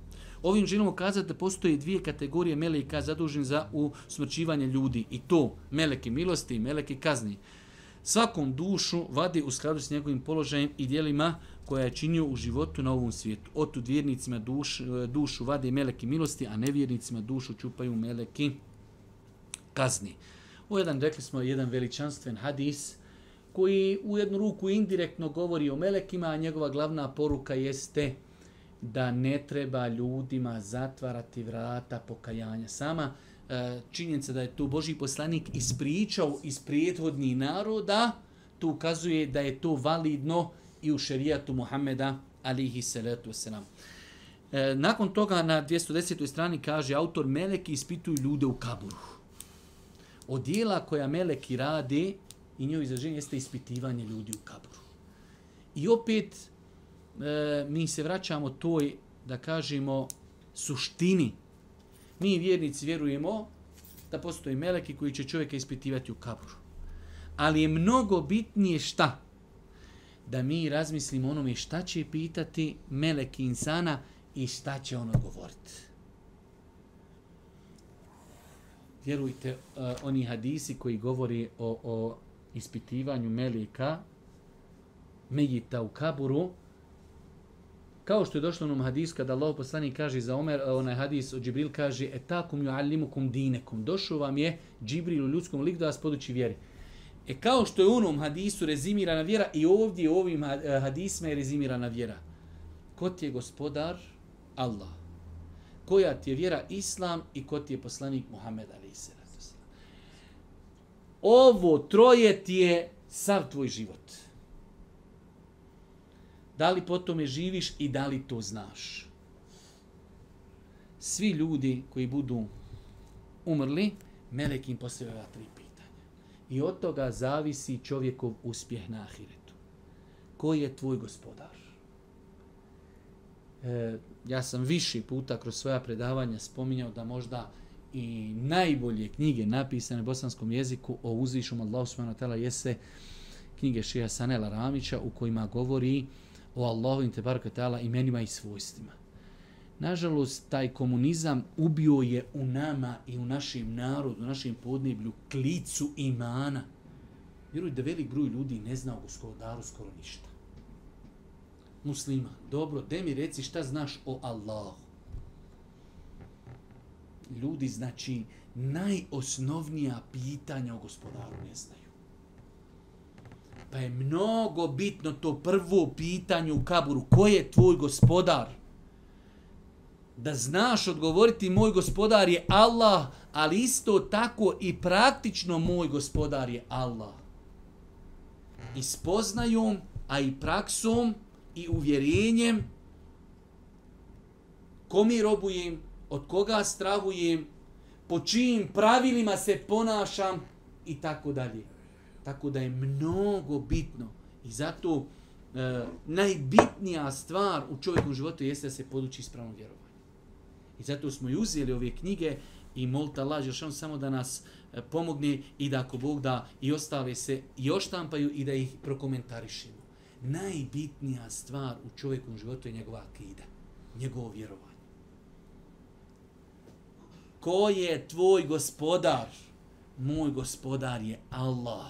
ovim želimo kazati da postoje dvije kategorije meleka zadužen za usmrćivanje ljudi i to meleki milosti i meleki kazni. Svakom dušu vadi u skladu s njegovim položajem i dijelima koja je činio u životu na ovom svijetu. Otu vjernicima duš, dušu vade meleki milosti, a nevjernicima dušu čupaju meleki kazni. U jedan, rekli smo, jedan veličanstven hadis – koji u jednu ruku indirektno govori o melekima, a njegova glavna poruka jeste da ne treba ljudima zatvarati vrata pokajanja. Sama e, činjenica da je to Boži poslanik ispričao iz prijethodnih naroda, to ukazuje da je to validno i u šerijatu Muhammeda, alihi salatu wasalam. E, nakon toga na 210. strani kaže autor Meleki ispituju ljude u kaburu. Od dijela koja Meleki radi i njoj izraženje jeste ispitivanje ljudi u kaburu. I opet e, mi se vraćamo toj, da kažemo, suštini. Mi vjernici vjerujemo da postoji meleki koji će čovjeka ispitivati u kaburu. Ali je mnogo bitnije šta? Da mi razmislimo onome šta će pitati meleki insana i šta će on odgovoriti. Vjerujte, uh, oni hadisi koji govori o, o ispitivanju melika Megita u kaburu, kao što je došlo onom hadis kada Allah poslani kaže za Omer, eh, onaj hadis od Džibril kaže etakum ju'allimukum dinekum, došao vam je Džibril u ljudskom liku da vas podući vjeri. E kao što je u onom hadisu rezimirana vjera i ovdje u ovim eh, hadisima je rezimirana vjera. Ko ti je gospodar? Allah. Koja ti je vjera? Islam. I ko ti je poslanik? Muhammed Aliseva ovo troje ti je sav tvoj život. Da li po tome živiš i da li to znaš? Svi ljudi koji budu umrli, Melek im postavlja tri pitanja. I od toga zavisi čovjekov uspjeh na ahiretu. Koji je tvoj gospodar? E, ja sam više puta kroz svoja predavanja spominjao da možda i najbolje knjige napisane bosanskom jeziku o uzvišom Allahu subhanahu wa ta'ala jeste knjige Šija Sanela Ramića u kojima govori o Allahu in tebarka ta'ala imenima i svojstvima. Nažalost, taj komunizam ubio je u nama i u našem narodu, u našem podneblju klicu imana. Vjerujte da velik broj ljudi ne zna o gospodaru skoro ništa. Muslima, dobro, de mi reci šta znaš o Allahu ljudi, znači, najosnovnija pitanja o gospodaru ne znaju. Pa je mnogo bitno to prvo pitanje u kaburu. Ko je tvoj gospodar? Da znaš odgovoriti moj gospodar je Allah, ali isto tako i praktično moj gospodar je Allah. I spoznajom, a i praksom, i uvjerenjem, kom i robujem, od koga strahujem, po čijim pravilima se ponašam i tako dalje. Tako da je mnogo bitno i zato e, najbitnija stvar u čovjekom životu jeste da se poduči ispravno vjerovanje. I zato smo i uzeli ove knjige i molta laž, još on samo da nas e, pomogne i da ako Bog da i ostave se i oštampaju i da ih prokomentarišemo. Najbitnija stvar u čovjekom životu je njegova akida, njegovo vjerovanje ko je tvoj gospodar? Moj gospodar je Allah.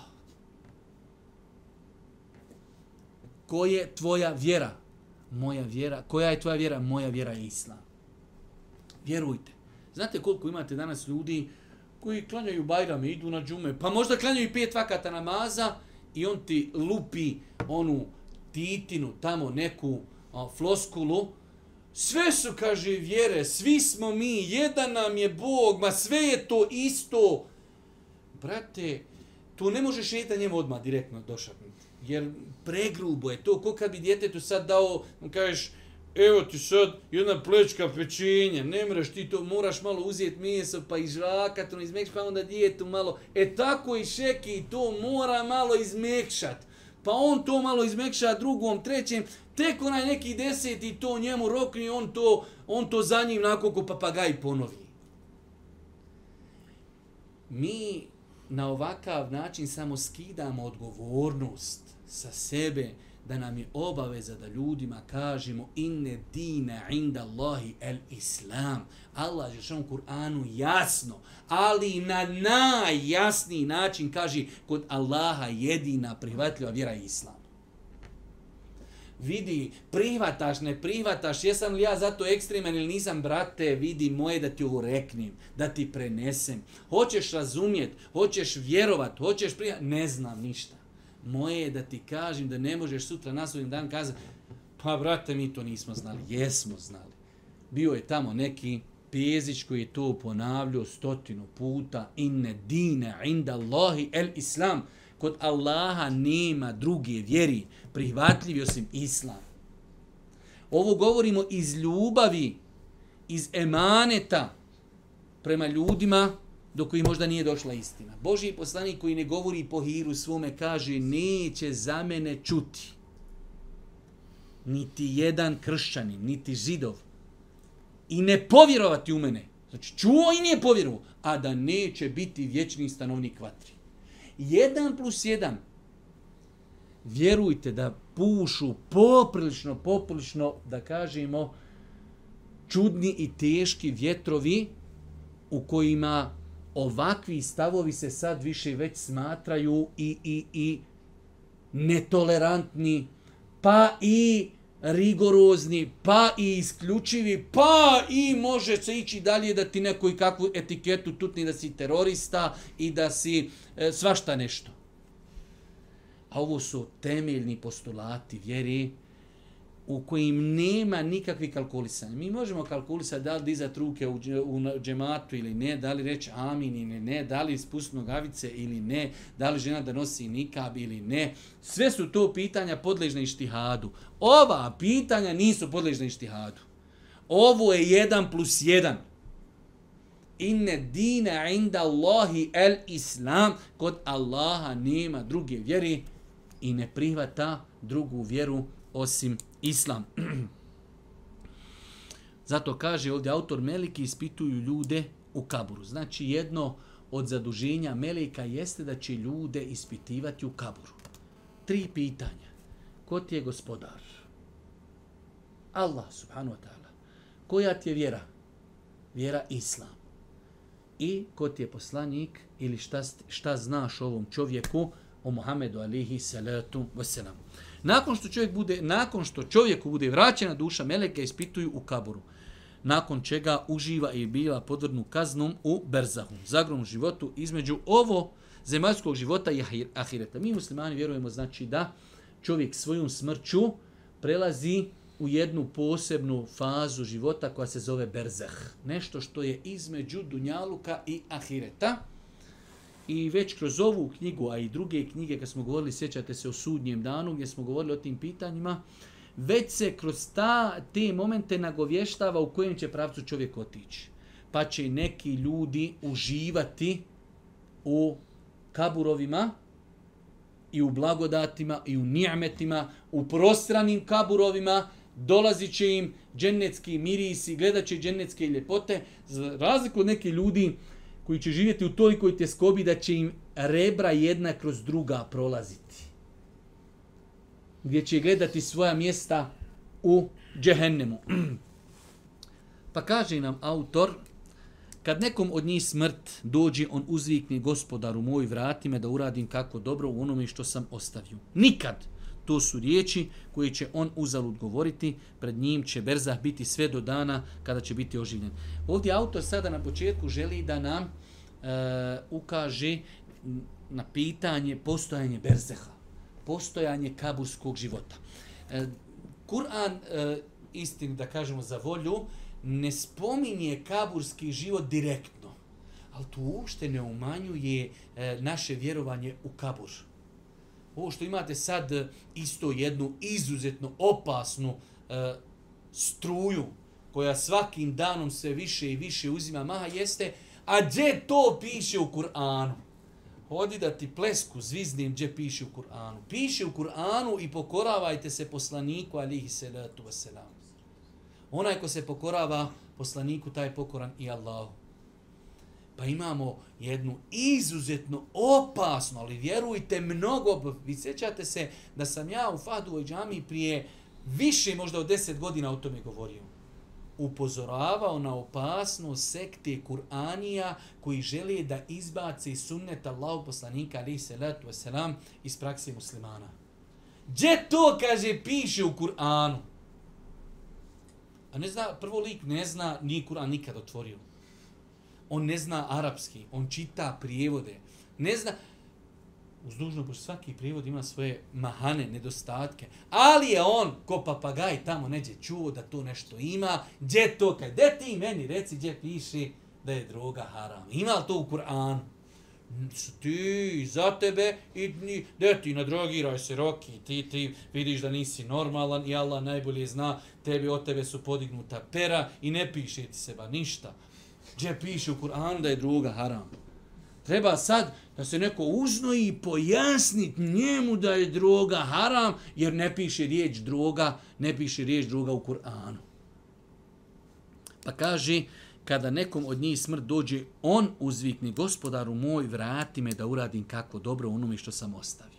Ko je tvoja vjera? Moja vjera. Koja je tvoja vjera? Moja vjera je Islam. Vjerujte. Znate koliko imate danas ljudi koji klanjaju bajrame, idu na džume, pa možda klanjaju pet vakata namaza i on ti lupi onu titinu tamo neku a, floskulu, floskulu, Sve su, kaže, vjere, svi smo mi, jedan nam je Bog, ma sve je to isto. Brate, tu ne možeš jedan njemu odmah direktno došapnuti. Jer pregrubo je to, ko kad bi djetetu sad dao, kažeš, evo ti sad jedna plečka pečenja, ne mreš ti to, moraš malo uzijeti mjeso, pa i žrakat, ono izmekšati, pa onda djetu malo, e tako i šeki, to mora malo izmekšati pa on to malo izmekša drugom, trećem, tek onaj neki deseti to njemu rokni, on to, on to za njim nakoliko papagaj ponovi. Mi na ovakav način samo skidamo odgovornost sa sebe, da nam je obaveza da ljudima kažemo inne dine inda Allahi el islam. Allah je što u Kur'anu jasno, ali na najjasniji način kaže kod Allaha jedina prihvatljiva vjera je islam. Vidi, prihvataš, ne prihvataš, jesam li ja zato ekstreman ili nisam, brate, vidi moje da ti ureknim, da ti prenesem. Hoćeš razumjet, hoćeš vjerovat, hoćeš prihvatiti, ne znam ništa moje je da ti kažem da ne možeš sutra na svojim dan kazati pa brate mi to nismo znali, jesmo znali. Bio je tamo neki pjezić koji je to ponavljao stotinu puta inne dine inda Allahi el islam kod Allaha nema druge vjeri prihvatljivi osim islam. Ovo govorimo iz ljubavi, iz emaneta prema ljudima do koji možda nije došla istina. Boži poslanik koji ne govori po hiru svome kaže neće za mene čuti niti jedan kršćanin, niti židov i ne povjerovati u mene. Znači čuo i nije povjerovo, a da neće biti vječni stanovnik vatri. Jedan plus jedan. Vjerujte da pušu poprilično, poprilično, da kažemo, čudni i teški vjetrovi u kojima ovakvi stavovi se sad više već smatraju i, i, i netolerantni, pa i rigorozni, pa i isključivi, pa i može se ići dalje da ti neku i kakvu etiketu tutni da si terorista i da si e, svašta nešto. A ovo su temeljni postulati vjeri, u kojim nema nikakvi kalkulisanja. Mi možemo kalkulisati da li dizati ruke u džematu ili ne, da li reći amin ili ne, da li ispustiti nogavice ili ne, da li žena da nosi nikab ili ne. Sve su to pitanja podležne ištihadu. Ova pitanja nisu podležne ištihadu. Ovo je jedan plus jedan. Inne dina inda Allahi el islam, kod Allaha nema druge vjeri i ne prihvata drugu vjeru osim islam. Zato kaže ovdje autor, meliki ispituju ljude u kaburu. Znači jedno od zaduženja melika jeste da će ljude ispitivati u kaburu. Tri pitanja. Ko ti je gospodar? Allah subhanu wa ta'ala. Koja ti je vjera? Vjera islam. I ko ti je poslanik ili šta, šta znaš ovom čovjeku o Muhammedu alihi salatu wasalamu. Nakon što čovjek bude, nakon što čovjeku bude vraćena duša, meleke ispituju u kaburu. Nakon čega uživa i biva podvrnu kaznom u Berzahu, zagromu životu između ovo zemaljskog života i ahireta. Mi muslimani vjerujemo znači da čovjek svojom smrću prelazi u jednu posebnu fazu života koja se zove Berzah. Nešto što je između Dunjaluka i Ahireta i već kroz ovu knjigu, a i druge knjige, kad smo govorili, sjećate se o sudnjem danu, gdje smo govorili o tim pitanjima, već se kroz ta, te momente nagovještava u kojem će pravcu čovjek otići. Pa će neki ljudi uživati u kaburovima i u blagodatima i u nijametima, u prostranim kaburovima, dolazit će im dženecki mirisi, gledat će dženecke ljepote, za razliku od neke ljudi, koji će živjeti u tolikoj teskobi da će im rebra jedna kroz druga prolaziti. Gdje će gledati svoja mjesta u džehennemu. Pa kaže nam autor, kad nekom od njih smrt dođe, on uzvikne gospodaru moj, vrati me da uradim kako dobro u onome što sam ostavio. Nikad To su riječi koje će on uzalud govoriti, pred njim će Berzah biti sve do dana kada će biti oživljen. Ovdje autor sada na početku želi da nam e, ukaže na pitanje postojanje Berzeha, postojanje kaburskog života. E, Kur'an, e, istin da kažemo za volju, ne spominje kaburski život direktno, ali to uopšte ne umanjuje e, naše vjerovanje u kaburu ovo što imate sad e, isto jednu izuzetno opasnu e, struju koja svakim danom sve više i više uzima maha jeste, a gdje to piše u Kur'anu? Hodi da ti plesku zviznim gdje piše u Kur'anu. Piše u Kur'anu i pokoravajte se poslaniku alihi salatu wasalam. Onaj ko se pokorava poslaniku, taj je pokoran i Allahu. Pa imamo jednu izuzetno opasnu, ali vjerujte mnogo, vi sjećate se da sam ja u Fahdu i džami prije više možda od deset godina o tome govorio. Upozoravao na opasnost sekte Kur'anija koji želi da izbaci sunnet Allahu poslanika ali se letu selam iz praksi muslimana. Gdje to, kaže, piše u Kur'anu? A ne zna, prvo lik ne zna, ni Kur'an nikad otvorio on ne zna arapski, on čita prijevode, ne zna, uz dužno bož svaki prijevod ima svoje mahane, nedostatke, ali je on, ko papagaj, tamo neđe čuo da to nešto ima, gdje to, kaj, gdje ti meni reci, gdje piši da je droga haram. Ima li to u Kur'anu? ti za tebe i ni, de ti nadrogiraj se roki ti ti vidiš da nisi normalan i Allah najbolje zna tebi od tebe su podignuta pera i ne piše ti seba ništa gdje piše u Kur'anu da je druga haram. Treba sad da se neko uznoji i pojasnit njemu da je droga haram, jer ne piše riječ droga, ne piše riječ droga u Kur'anu. Pa kaže, kada nekom od njih smrt dođe, on uzvikni, gospodaru moj, vrati me da uradim kako dobro onome što sam ostavio.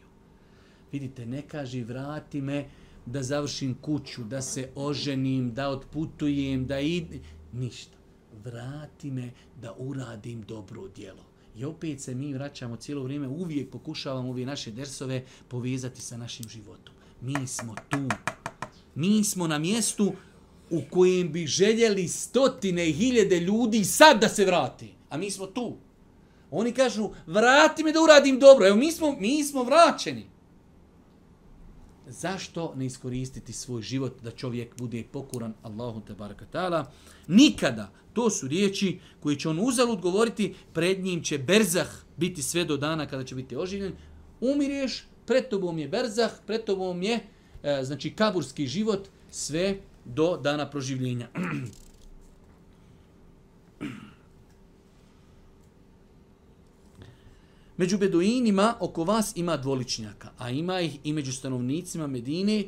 Vidite, ne kaže, vrati me da završim kuću, da se oženim, da otputujem, da idem, ništa vrati me da uradim dobro djelo. I opet se mi vraćamo cijelo vrijeme, uvijek pokušavamo ove naše dersove povezati sa našim životom. Mi smo tu. Mi smo na mjestu u kojem bi željeli stotine i hiljede ljudi sad da se vrati. A mi smo tu. Oni kažu, vrati me da uradim dobro. Evo, mi smo, mi smo vraćeni zašto ne iskoristiti svoj život da čovjek bude pokuran Allahu te barakatala? Nikada. To su riječi koje će on uzalud govoriti, pred njim će berzah biti sve do dana kada će biti oživljen. Umireš, pred tobom je berzah, pred tobom je e, znači kaburski život sve do dana proživljenja. Među beduinima oko vas ima dvoličnjaka, a ima ih i među stanovnicima Medine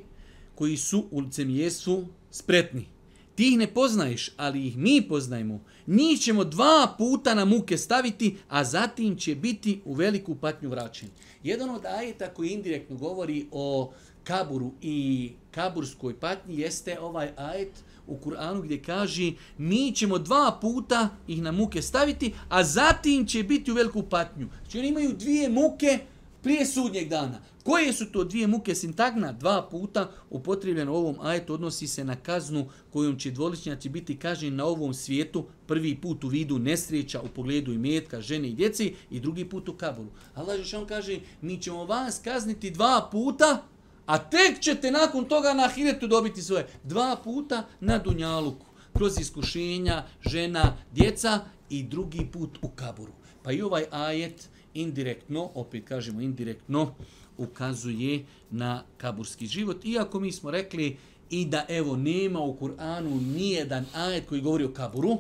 koji su u licemijestvu spretni. Ti ih ne poznaješ, ali ih mi poznajemo. Njih ćemo dva puta na muke staviti, a zatim će biti u veliku patnju vraćen. Jedan od ajeta koji indirektno govori o kaburu i kaburskoj patnji jeste ovaj ajet uh, u Kur'anu gdje kaže mi ćemo dva puta ih na muke staviti, a zatim će biti u veliku patnju. Znači oni imaju dvije muke prije sudnjeg dana. Koje su to dvije muke sintagna? Dva puta upotrebljeno u ovom ajetu odnosi se na kaznu kojom će dvoličnjaci biti kažen na ovom svijetu prvi put u vidu nesreća u pogledu i metka, žene i djeci i drugi put u kaboru. Allah Žešan kaže, mi ćemo vas kazniti dva puta, A tek ćete nakon toga na ahiretu dobiti svoje. Dva puta na Dunjaluku. Kroz iskušenja žena, djeca i drugi put u kaburu. Pa i ovaj ajet indirektno, opet kažemo indirektno, ukazuje na kaburski život. Iako mi smo rekli i da evo nema u Kur'anu nijedan ajet koji govori o kaburu,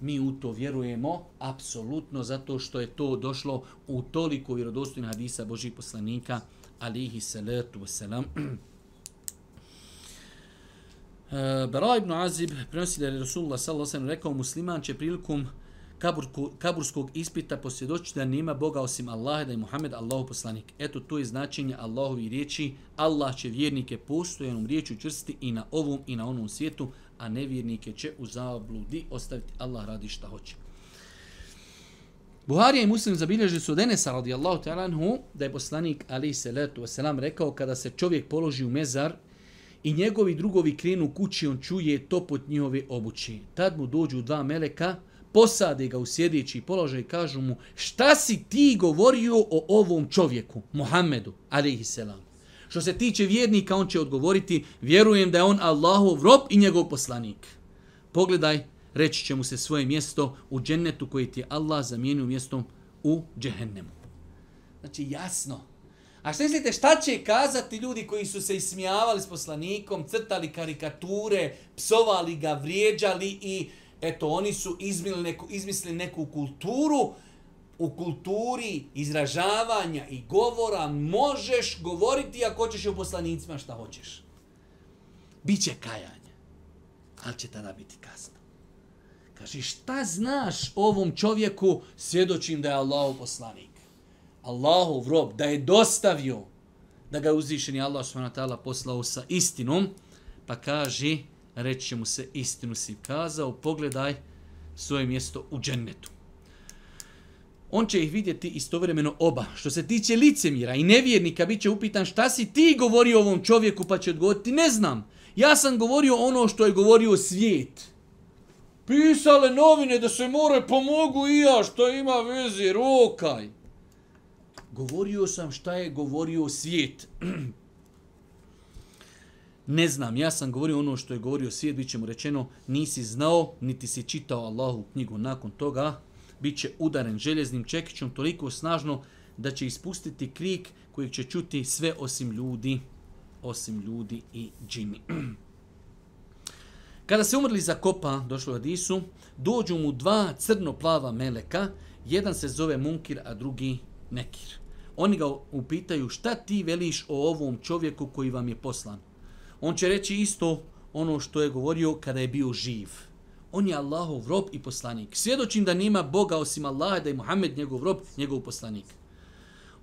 mi u to vjerujemo apsolutno zato što je to došlo u toliko vjerodostojnih hadisa Božih poslanika alihi salatu wasalam. Eh, Bara ibn Azib prenosi da je Rasulullah sallallahu alaihi rekao musliman će prilikom kaburku, kaburskog ispita posvjedoči da nema Boga osim Allaha da je Muhammed Allahu poslanik. Eto to je značenje Allahovi riječi. Allah će vjernike postojenom riječu čvrsti i na ovom i na onom svijetu, a nevjernike će u zabludi ostaviti. Allah radi šta hoće. Buharija i Muslim zabilježili su od Enesa radijallahu ta'alanhu da je poslanik Ali Seletu selam rekao kada se čovjek položi u mezar i njegovi drugovi krenu kući, on čuje topot njihove obuće. Tad mu dođu dva meleka, posade ga u sjedeći položaj i kažu mu šta si ti govorio o ovom čovjeku, Muhammedu, alaihi selam. Što se tiče vjernika, on će odgovoriti, vjerujem da je on Allahov rob i njegov poslanik. Pogledaj reći će mu se svoje mjesto u džennetu koji ti je Allah zamijenio mjestom u džehennemu. Znači jasno. A što mislite, šta će kazati ljudi koji su se ismijavali s poslanikom, crtali karikature, psovali ga, vrijeđali i eto, oni su izmislili neku, izmislili neku kulturu u kulturi izražavanja i govora možeš govoriti ako hoćeš i u poslanicima šta hoćeš. Biće kajanje, ali će tada biti kasno. Kaže, šta znaš ovom čovjeku svjedočim da je Allahu poslanik? Allahu rob, da je dostavio da ga je uzvišen i Allah s.w.t. poslao sa istinom, pa kaže, reći mu se istinu si kazao, pogledaj svoje mjesto u džennetu. On će ih vidjeti istovremeno oba. Što se tiče licemira i nevjernika, bit će upitan šta si ti govorio ovom čovjeku, pa će odgovoriti, ne znam. Ja sam govorio ono što je govorio svijet. Svijet pisale novine da se more pomogu i ja što ima vezi rokaj. Govorio sam šta je govorio svijet. ne znam, ja sam govorio ono što je govorio svijet, bit će mu rečeno nisi znao, niti si čitao Allahu knjigu nakon toga, bit će udaren željeznim čekićom toliko snažno da će ispustiti krik kojeg će čuti sve osim ljudi, osim ljudi i džini. Kada se umrli za kopa, došlo je Adisu, dođu mu dva crno-plava meleka, jedan se zove Munkir, a drugi Nekir. Oni ga upitaju šta ti veliš o ovom čovjeku koji vam je poslan. On će reći isto ono što je govorio kada je bio živ. On je Allahov rob i poslanik. Svjedočim da nima Boga osim Allaha, da je Muhammed njegov rob, njegov poslanik.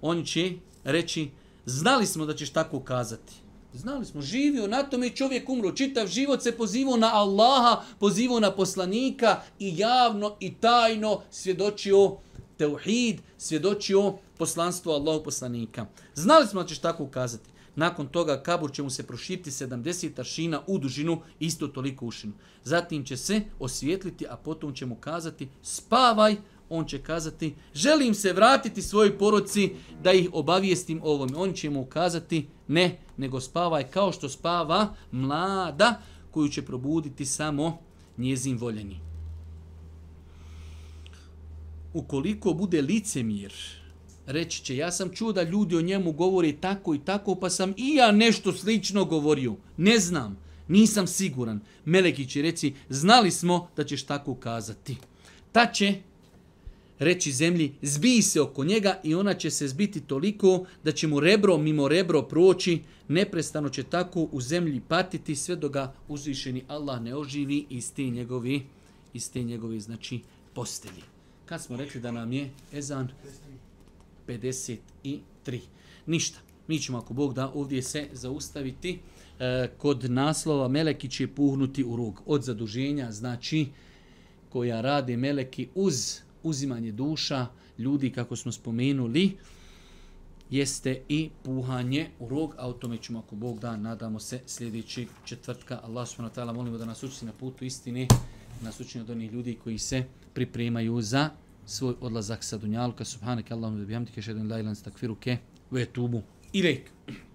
Oni će reći, znali smo da ćeš tako kazati. Znali smo, živio na tome i čovjek umro. Čitav život se pozivao na Allaha, pozivao na poslanika i javno i tajno svjedočio teuhid, svjedočio poslanstvo Allahu poslanika. Znali smo da ćeš tako ukazati. Nakon toga kabur će mu se proširiti 70 taršina u dužinu, isto toliko ušinu. Zatim će se osvijetliti, a potom će mu kazati spavaj, on će kazati želim se vratiti svojoj poroci da ih obavijestim ovom. On će mu kazati ne, ne nego spavaj kao što spava mlada koju će probuditi samo njezin voljeni. Ukoliko bude licemir, reći će, ja sam čuo da ljudi o njemu govore tako i tako, pa sam i ja nešto slično govorio. Ne znam, nisam siguran. Meleki će reci, znali smo da ćeš tako kazati. Ta će reći zemlji zbiji se oko njega i ona će se zbiti toliko da će mu rebro mimo rebro proći, neprestano će tako u zemlji patiti sve do ga uzvišeni Allah ne oživi iz te njegovi, iz te njegovi znači postelji. Kad smo rekli da nam je Ezan 53, ništa. Mi ćemo ako Bog da ovdje se zaustaviti e, kod naslova Meleki će puhnuti u rug od zaduženja, znači koja radi Meleki uz uzimanje duša ljudi, kako smo spomenuli, jeste i puhanje u rog, a o tome ćemo ako Bog da, nadamo se sljedeći četvrtka. Allah subhanahu wa ta'ala, molimo da nas učini na putu istine, nas učini od onih ljudi koji se pripremaju za svoj odlazak sa Dunjalka. Subhanak Allahumma bihamdike, šedun la ilan stakfiruke, ve tubu. Ilek.